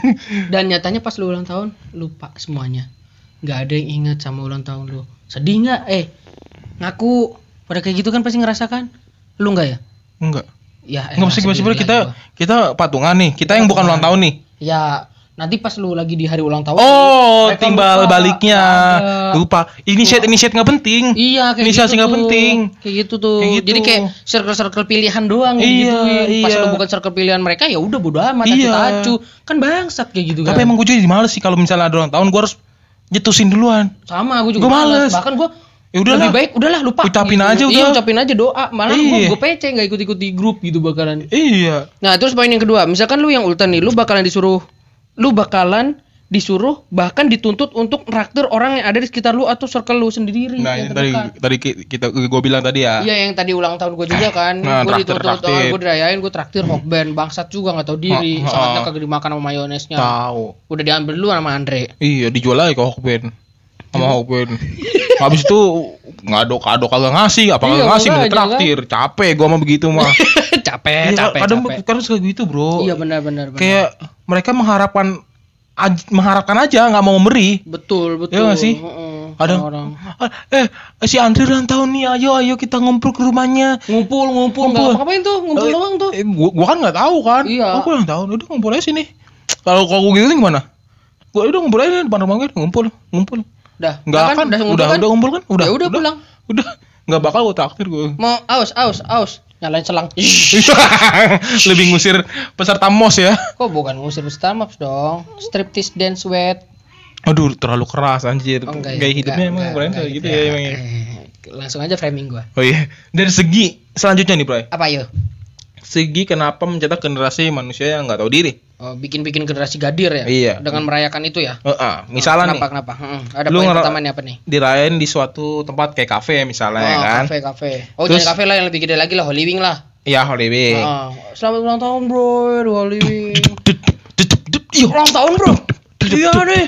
Dan nyatanya pas lu ulang tahun lupa semuanya. nggak ada yang ingat sama ulang tahun lu. Sedih nggak? Eh, ngaku pada kayak gitu kan pasti ngerasakan. Lu nggak ya? Enggak. Ya, Enggak mesti sedih gimana lagi kita gua. kita patungan nih. Kita yang bukan ulang tahun nih. Ya, nanti pas lu lagi di hari ulang tahun. Oh, timbal lupa. baliknya. Ada. Lupa. Initiate initiate nggak penting. Iya kayak Inisiasi gitu nggak penting. Kayak gitu tuh. Kayak gitu. Jadi kayak circle-circle pilihan doang Iya. Pas iya. lu bukan circle pilihan mereka ya udah bodo amat Iya. acu-acu. Kan bangsat kayak gitu kan. Tapi emang gue jadi males sih kalau misalnya ada ulang tahun gue harus nyetusin duluan. sama gue juga Gua males. Bahkan gue Ya udahlah. lebih baik udahlah lupa. Ucapin gitu. aja Iya, udah. ucapin aja doa. Malah Iya. gue PC nggak ikut-ikut di grup gitu bakalan. Iya. Nah, terus poin yang kedua, misalkan lu yang ulta nih, lu bakalan disuruh lu bakalan disuruh bahkan dituntut untuk traktir orang yang ada di sekitar lu atau circle lu sendiri Nah, yang tadi tadi ki- kita gue bilang tadi ya. Iya yang tadi ulang tahun gue juga kan, Nah, gue dituntut, traktir. gue dirayain, gue traktir hokben, bangsat juga nggak tahu diri, Ha, ha. salatnya kagak dimakan sama mayonesnya, Tahu. udah diambil dulu sama Andre. Iya, dijual aja ke Hokben. Sama Hokben. Habis itu ngado kado kagak ngasih, apa Iya, kagak ngasih makanya, traktir. Capek gua mah begitu mah. capek, Iya, capek, kadang capek. kadang suka gitu, Bro. Iya benar-benar. Kayak mereka mengharapkan aj- mengharapkan aja nggak mau memberi. betul betul. Iya sih? Ada orang Ah, eh si Andri ulang tahun nih, ayo ayo kita ngumpul ke rumahnya. ngumpul ngumpul Ngumpul. ngapain tuh ngumpul Eh, doang tuh. Eh, gua, gua kan nggak tahu kan. Iya. Oh, gua ulang tahun, udah ngumpul aja sini. Kalau kalau gua gitu gimana? Gua udah ngumpul aja di depan rumah gue, ngumpul, ngumpul. Udah, Nggak kan? akan, udah ngumpul udah, kan? udah ngumpul kan? Udah, Ya udah, pulang. Udah, nggak bakal gua traktir gua. Mau aus aus aus nyalain selang. Lebih ngusir peserta mos ya. Kok bukan ngusir Starbucks dong? Striptease dance wet. Aduh, terlalu keras anjir. Oh, enggak ya? Gaya hidupnya Enggak, emang enggak, keren enggak kayak gitu ya emang ya. Eh, Langsung aja framing gua. Oh iya. Dari segi selanjutnya nih, Bray. Apa yuk? Segi kenapa mencetak generasi manusia yang nggak tahu diri? Oh, bikin-bikin generasi gadir ya? Iya. Dengan merayakan itu ya? Heeh, misalnya kenapa, nih, Kenapa? Heeh, Ada Lu poin pertama nih apa nih? dirayain di suatu tempat kayak kafe misalnya ya oh, kan. kafe kafe. Oh, Terus- jangan kafe lah yang lebih gede lagi lah, Holy Wing lah. Iya, Holy Wing. Ah, selamat ulang tahun, Bro. dup, iyo. ulang tahun, Bro. Iya nih.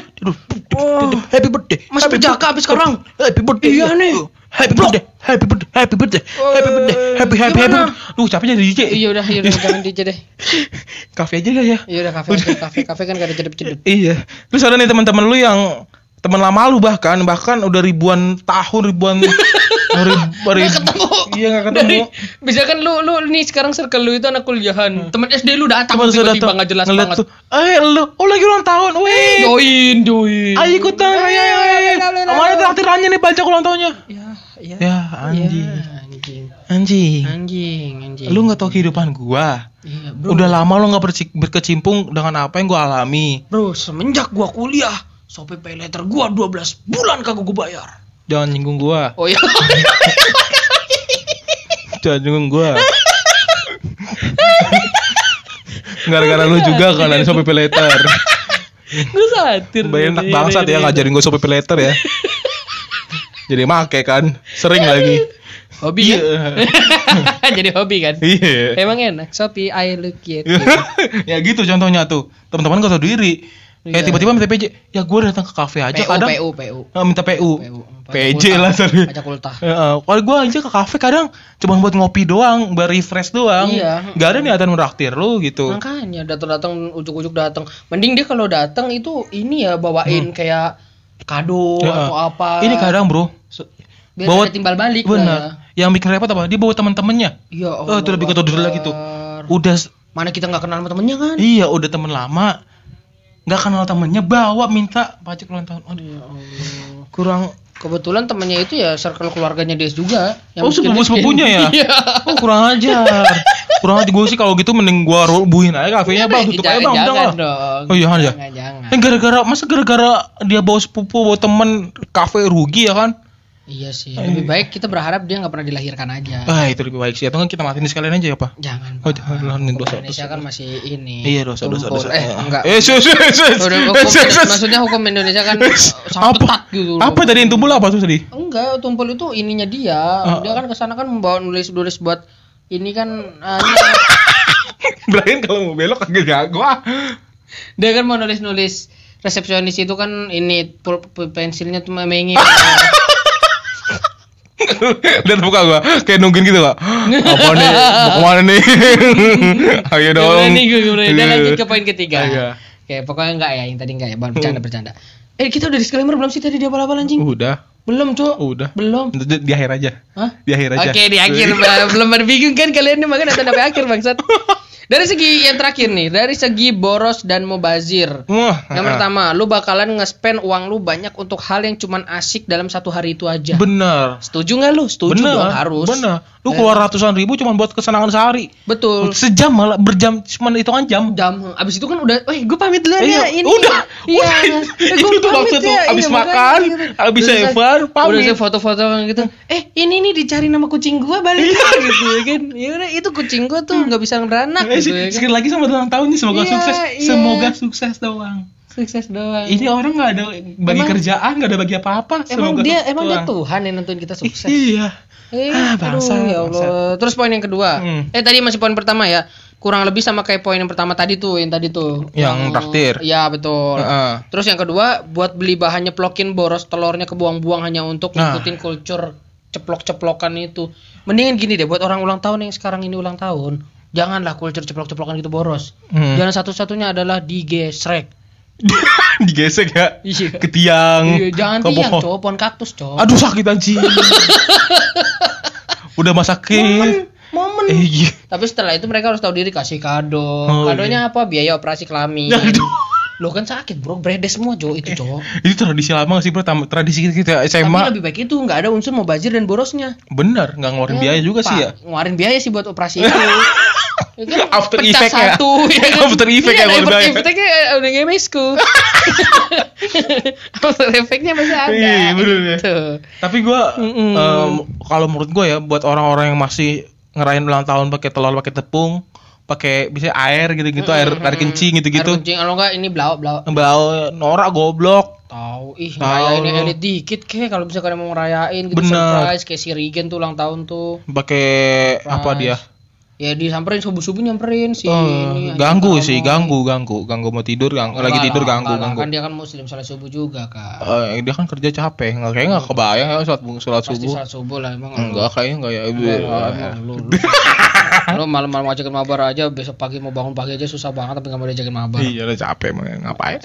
Oh. dup, Happy birthday. Masih berjaka habis sekarang. Happy birthday. Iya nih. Happy birthday, happy birthday, happy birthday, happy birthday, happy happy happy. Lu capek jadi DJ. Iya udah, iya udah jangan DJ deh. Kafe aja gak ya? Iya udah kafe kafe kafe kan gak ada cedep-cedep. Iya. Terus ada nih teman-teman lu yang teman lama lu bahkan bahkan udah ribuan tahun ribuan rib, rib, ketemu. Iya gak ketemu. Dari, misalkan lu lu nih sekarang circle lu itu anak kuliahan. Teman SD lu datang tiba-tiba datang nggak jelas banget. tuh. Eh lu, oh lagi ulang tahun. Weh. Join, join. Ayo ikutan, ayo, ayo, ayo. ayo, ayo. Mana traktirannya nih baca ulang tahunnya? Ya, ya. Ya anjing, Ya, anjing. anjing. Anjing, anjing. Lu nggak tahu kehidupan gua. Iya, bro. Udah lama lu nggak berkecimpung dengan apa yang gua alami. Bro, semenjak gua kuliah, Shopee Pay Later gua 12 bulan kagak gua bayar. Jangan nyinggung gua. Oh iya. Jangan nyinggung gua. Gara-gara lu juga kan ada Shopee Pay Later. Gue satir. Bayar enak bangsat ya ngajarin gua Shopee Pay Later ya. Jadi make kan, sering lagi. Hobi ya? Iya. Jadi hobi kan? Iya. Emang enak, Shopee I look it. ya gitu contohnya tuh. Teman-teman gak tahu diri. Kayak Iya. tiba-tiba minta PJ. Ya gue datang ke kafe aja PU, kadang. PU, PU. Eh, minta PU. PU. PJ lah tadi. Pajak ultah. Heeh. Kalau gue aja ke kafe kadang cuma buat ngopi doang, buat refresh doang. Iya. Gak ada niatan meraktir lu gitu. Makanya datang-datang ujuk-ujuk datang. Mending dia kalau datang itu ini ya bawain kayak kado Ya, atau apa. Ini kadang bro. biar bawa- timbal balik Bener. lah. Yang bikin repot apa? Dia bawa teman-temannya. Ya Oh, itu lebih diri lagi tuh. Udah Mana kita nggak kenal sama temennya kan? iya udah temen lama. Nggak kenal temennya bawa minta pajak ulang tahun. Aduh, Ya Allah. kurang Kebetulan temennya itu ya circle keluarganya dia juga. Oh, sepupu-sepupunya ya? Iya. Oh kurang ajar. kurang ajar gue sih kalau gitu mending gua rubuhin aja kafenya bang, tutup aja bang, udah jangan lah. Oh iya aja. Jangan, jangan. Eh gara-gara masa gara-gara dia bawa sepupu bawa temen kafe rugi ya kan? Iya sih. Lebih baik kita berharap dia nggak pernah dilahirkan aja. Ah itu lebih baik sih. Atau kan kita matiin sekalian aja ya pak? Jangan. Oh jangan dosa Indonesia dosa. kan masih ini. Iya dosa dosa dosa. Eh enggak. Eh sus sus sus. Eh, maksudnya hukum Indonesia kan sangat Apa? ketat gitu. Apa tadi yang tumpul apa tuh tadi? Enggak, tumpul itu ininya dia. Oh. Dia kan ke sana kan membawa nulis-nulis buat ini kan ah, Brian kalau mau belok kagak jago ah. dia kan mau nulis-nulis resepsionis itu kan ini pensilnya tuh mengi. Lihat muka gua kayak nungguin gitu gak? Apa nih? Mau ke mana nih? Ayo dong. Gimana nih gue? Dan lanjut ke poin ketiga. Iya. Oke, pokoknya enggak ya, yang tadi enggak ya, Bang. bercanda bercanda. Eh, kita udah disclaimer belum sih tadi dia apa anjing? Udah, Belum, Cuk. udah. Belum. Di, di akhir aja. Hah? Di akhir aja. Oke, di akhir belum pada bingung kan kalian nih makanya nonton sampai akhir, Bangsat. Dari segi yang terakhir nih, dari segi boros dan mubazir. Wah. Yang pertama, lu bakalan nge-spend uang lu banyak untuk hal yang cuman asik dalam satu hari itu aja. Bener. Setuju nggak lu? Setuju Bener. dong harus. Bener. Lu keluar ratusan ribu cuma buat kesenangan sehari. Betul. Sejam malah berjam cuma hitungan jam. Jam abis itu kan udah, eh gue pamit dulu Iya, ya ini. udah, Iya. udah. Eh, Itu tuh maksud tuh, ya. abis Iya, makan, gitu. abis sevar, pamit. Udah saya foto-foto gitu. Eh, ini nih dicari nama kucing gua balik gitu ya kan. Ya udah itu kucing gua tuh nggak bisa beranak Eh, gitu ya kan. sekali lagi sama ulang tahun nih semoga Iya, sukses. iya. Semoga sukses doang. Sukses doang. Ini orang nggak ada bagi Emang- kerjaan, nggak ada bagi apa-apa. Emang Semoga dia emang dia. Tuhan yang nentuin kita sukses. Iya. Eh, Ah, aduh, bangsa, ya Allah. Terus poin yang kedua. Hmm. Eh tadi masih poin pertama ya. Kurang lebih sama kayak poin yang pertama tadi tuh, yang tadi tuh. Yang traktir. Iya, betul. Heeh. Terus yang kedua, buat beli bahannya plokin boros telurnya kebuang-buang hanya untuk Nah. ngikutin culture ceplok-ceplokan itu. Mendingan gini deh buat orang ulang tahun yang sekarang ini ulang tahun. Janganlah culture ceplok-ceplokan gitu boros. Hmm. Jalan satu-satunya adalah digesrek. Digesek ya. Iya. Ke tiang. Iya, jangan ke tiang, cowok, pohon kaktus, cowok. Aduh sakit anjing. Udah masakin. Momen. Eh, iya. Tapi setelah itu mereka harus tahu diri kasih kado. Oh, Kadonya apa? Biaya operasi kelamin. Lo kan sakit bro, bredes semua Jo itu cowok. Itu tradisi lama gak sih bro? Tam- Tradisi kita Tapi SMA. lebih baik itu nggak ada unsur mau bazir dan borosnya. Bener, nggak ngeluarin biaya juga sih ya. Pak, Ngeluarin biaya sih buat operasi itu. Ya kan, After effect ya? satu, ya kan? After effect Iya, ya, kalau after bayar. effect-nya udah ngemesku. after effect-nya masih ada. Iya, bener ya. Tapi em, kalau menurut gua ya buat orang-orang yang masih ngerayain ulang tahun pakai telur, pakai tepung, pakai bisa air gitu-gitu, air air kencing gitu-gitu. Air kencing, kalau nggak ini blau blau. Bau norak goblok. Tahu, ih ngerayain elit dikit kek kalau bisa kalian mau ngerayain gitu Bener. surprise kayak si Regen tuh ulang tahun tuh. Pakai apa dia? Ya disamperin subuh-subuh nyamperin si Oh, ini, ganggu sih, ganggu, ganggu, ganggu mau tidur, ganggu, lagi tidur lah, ganggu, ganggu. Kan dia kan muslim salat subuh juga kan. Eh, dia kan kerja capek, nggak kayak nggak kebayang ya sholat sholat subuh. salat subuh lah emang. Enggak, kayaknya enggak ya. Lu, lu malam-malam ngajakin mabar aja besok pagi mau bangun pagi aja susah banget tapi nggak mau diajakin mabar. Iya, udah capek emang ngapain?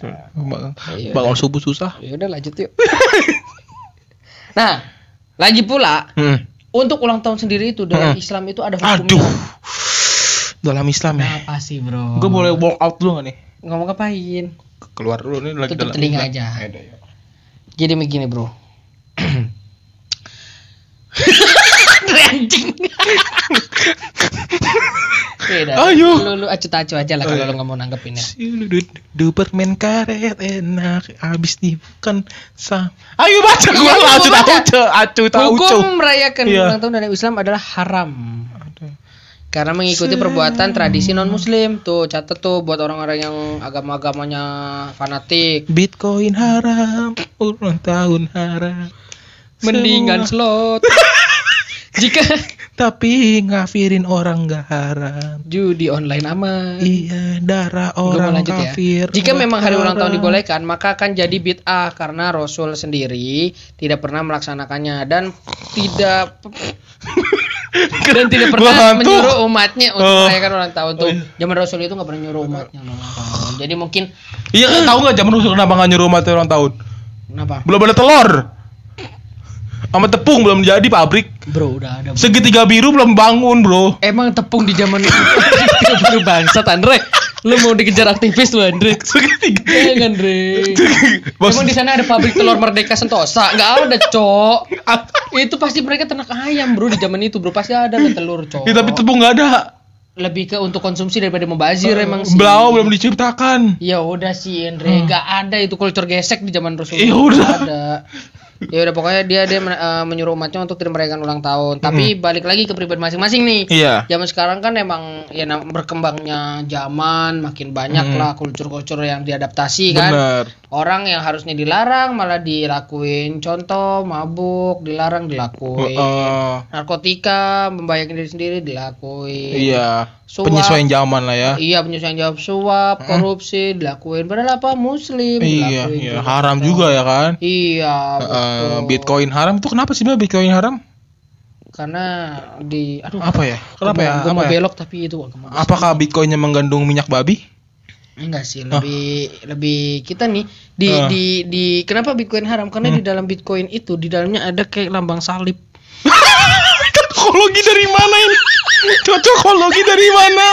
Iya, Bangun subuh susah. Ya udah lanjut yuk. nah, lagi pula Hmm. Untuk ulang tahun sendiri itu dalam Hmm. Islam itu ada hukumnya. Aduh. Dalam Islam ya. Apa sih, Bro? Gue boleh walk out dulu gak nih? ngomong ngapain? Keluar dulu nih lagi Tutup dalam telinga aja. Yuk. Jadi begini, Bro. Anjing. Beda. Ayo. Lu lu acu-acu aja lah kalau lu nggak mau nanggepin ya. Duper main karet enak abis nih kan sam. Ayo baca Iya, gua iya, lah acu gua baca. tahu acu tahu Hukum merayakan Iya. ulang tahun dalam Islam adalah haram. Karena mengikuti perbuatan tradisi non muslim tuh catat tuh buat orang-orang yang agama-agamanya fanatik. Bitcoin haram, ulang tahun haram. Mendingan slot. Jika tapi ngafirin orang gak haram. judi online aman. Iya, darah orang lanjut ya. kafir. Jika memang hari ulang tahun dibolehkan, maka akan jadi bid'ah karena Rasul sendiri tidak pernah melaksanakannya dan tidak dan tidak pernah menyuruh umatnya untuk Oh. merayakan ulang tahun tuh. Oh, iya. Zaman Rasul itu nggak pernah nyuruh umatnya ulang tahun. Jadi mungkin Iya kan tahu nggak zaman rusuh kenapa nggak nyuruh mati ulang tahun? kenapa? Belum ada telur. Sama tepung belum jadi pabrik. Bro, udah ada. Bro. Segitiga biru belum bangun, Bro. Emang tepung di zaman itu baru bangsat Andre. Lu mau dikejar aktivis lu Andre. Segitiga. Jangan Andre. Emang di sana ada pabrik telur Merdeka Sentosa? Enggak ada, Cok. Itu pasti mereka ternak ayam, Bro, di zaman itu, Bro. Pasti ada lah telur, Cok. Ya, tapi tepung nggak ada. Lebih ke untuk konsumsi daripada membazir emang sih. Belau belum diciptakan. Ya udah sih, Andre. Enggak ada itu kultur gesek di zaman Rasul. Ya udah. Ada. Ya udah pokoknya dia dia men- eh, menyuruh umatnya untuk tidak merayakan ulang tahun. Tapi balik lagi ke pribadi masing-masing nih. Iya. Zaman sekarang kan emang ya berkembangnya zaman makin banyak Hmm. lah kultur-kultur yang diadaptasi kan. Bener. Orang yang harusnya dilarang malah dilakuin. Contoh mabuk dilarang dilakuin. Heeh. Narkotika membahayakan diri sendiri dilakuin. Iya. Suap. Penyesuaian zaman lah ya. Iya penyesuaian jawab suap, korupsi dilakuin. Padahal apa muslim Iya, dilakuin iya. juga. Haram juga ya kan. Iya, Heeh, betul. Bitcoin haram itu kenapa sih Mbak Bitcoin haram? Karena di aduh Apa ya? Kenapa ya? Gue mau ya? belok tapi itu agama. Apakah Bitcoinnya mengandung minyak babi? Enggak sih, lebih lebih kita nih di Ah. di di kenapa Bitcoin haram? Karena di dalam Bitcoin itu di dalamnya ada kayak lambang salib. Cocokologi dari mana ini? Cocokologi dari mana?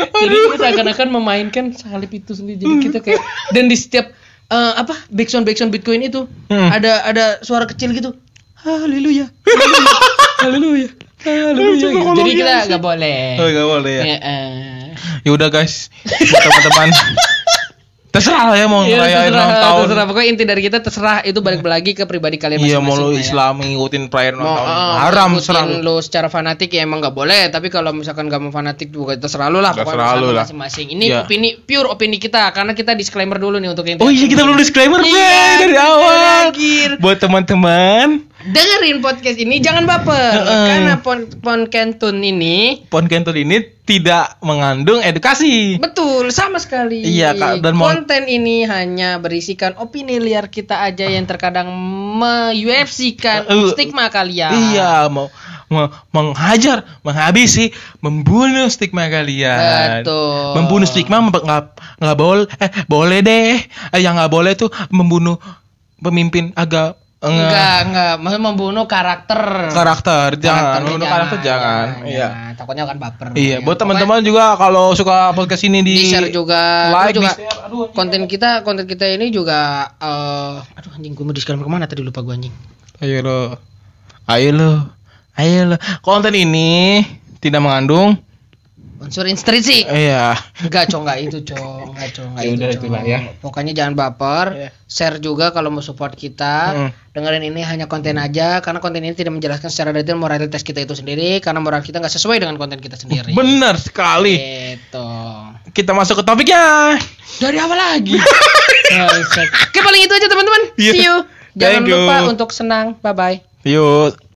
Jadi kita seakan-akan memainkan salib itu sendiri. Jadi kita kayak dan di setiap eh, apa backsound backsound Bitcoin itu Hmm. ada ada suara kecil gitu. Haleluya. Haleluya. Haleluya. gitu. Jadi kita nggak boleh. Oh, gak boleh ya. Ya, eh. Ya udah guys, teman-teman. Terserah lah ya mau Iya, ngerayain terserah, ulang tahun. terserah. Pokoknya inti dari kita terserah itu balik lagi ke pribadi kalian Iya masing-masing. mau lu ya. Islam ngikutin perayaan ulang tahun eh, haram ngikutin serah lu. lu secara fanatik ya emang nggak boleh tapi kalau misalkan gak mau fanatik juga terserah lu lah pokoknya Terserah lu lah. masing-masing ini Iya. opini pure opini kita karena kita disclaimer dulu nih untuk yang Oh iya kita belum disclaimer Iya, dari awal. Buat teman-teman, dengerin podcast ini jangan baper Heeh. karena pon pon kentun ini Pon Kentul ini tidak mengandung edukasi. betul sama sekali Iya, Kak, dan konten ini hanya berisikan opini liar kita aja yang terkadang me-UFC-kan Eh, stigma kalian Iya, mau menghajar, menghabisi, membunuh stigma kalian. Betul. Membunuh stigma nggak nggak boleh, eh boleh deh. Eh, yang nggak boleh tuh membunuh pemimpin agak enggak enggak maksudnya membunuh karakter karakter, jangan membunuh karakter jangan. Iya. jangan. takutnya akan baper Iya, Ya, buat teman-teman juga kalau suka podcast ini di, di share juga like, juga. Aduh, konten kita konten kita ini juga eh aduh anjing gue mau disclaimer ke mana tadi lupa gue anjing Ayo lo. Ayo lo. Ayo lo. Konten ini tidak mengandung unsur instruksi iya. enggak cok enggak itu cok enggak cok enggak Ya itu udah, Cok. itulah ya. pokoknya jangan baper Iya. share juga kalau mau support kita Mm. dengerin ini hanya konten aja karena konten ini tidak menjelaskan secara detail moralitas kita itu sendiri karena moral kita nggak sesuai dengan konten kita sendiri Benar sekali. Gitu. Kita masuk ke topiknya. Dari awal lagi. Oke paling itu aja teman-teman. Iya. See you. Jangan Thank you. lupa untuk senang. Bye bye. Yuk.